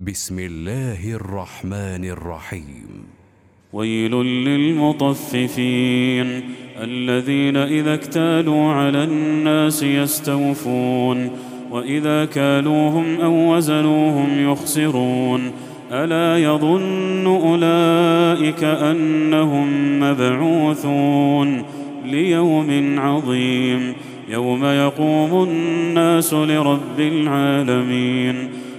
بسم الله الرحمن الرحيم. ويل للمطففين الذين إذا اكتالوا على الناس يستوفون وإذا كالوهم أو وزنوهم يخسرون. ألا يظن أولئك أنهم مبعوثون ليوم عظيم يوم يقوم الناس لرب العالمين.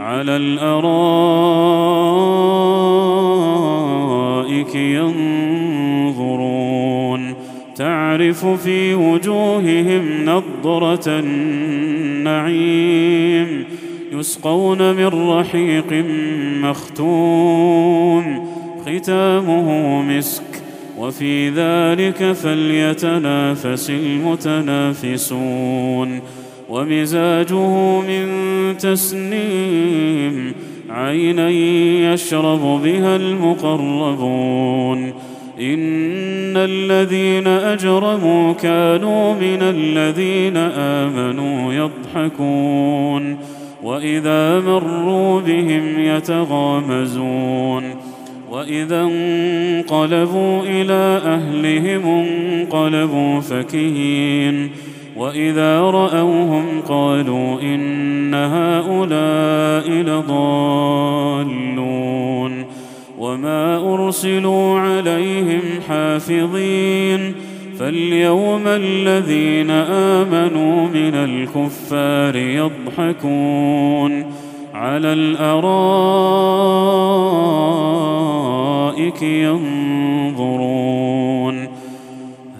على الأرائك ينظرون. تعرف في وجوههم نضره النعيم يسقون من رحيق مختوم. ختامه مسك وفي ذلك فليتنافس المتنافسون. ومزاجه من تسنيم عينا يشرب بها المقربون. إن الذين أجرموا كانوا من الذين آمنوا يضحكون. وإذا مروا بهم يتغامزون. وإذا انقلبوا إلى أهلهم انقلبوا فكهين. وإذا رأوهم قالوا إن هؤلاء لضالون وما أرسلوا عليهم حافظين فاليوم الذين آمنوا من الكفار يضحكون على الأرائك